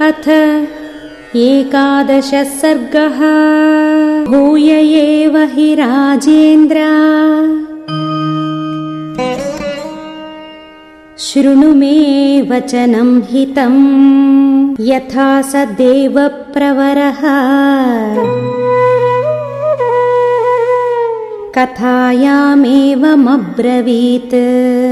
अथ एकादशः सर्गः। भूय एव हि राजेन्द्र। शृणु मे वचनम् हितम्। यथा स देवप्रवरः। कथायामेवमब्रवीत्।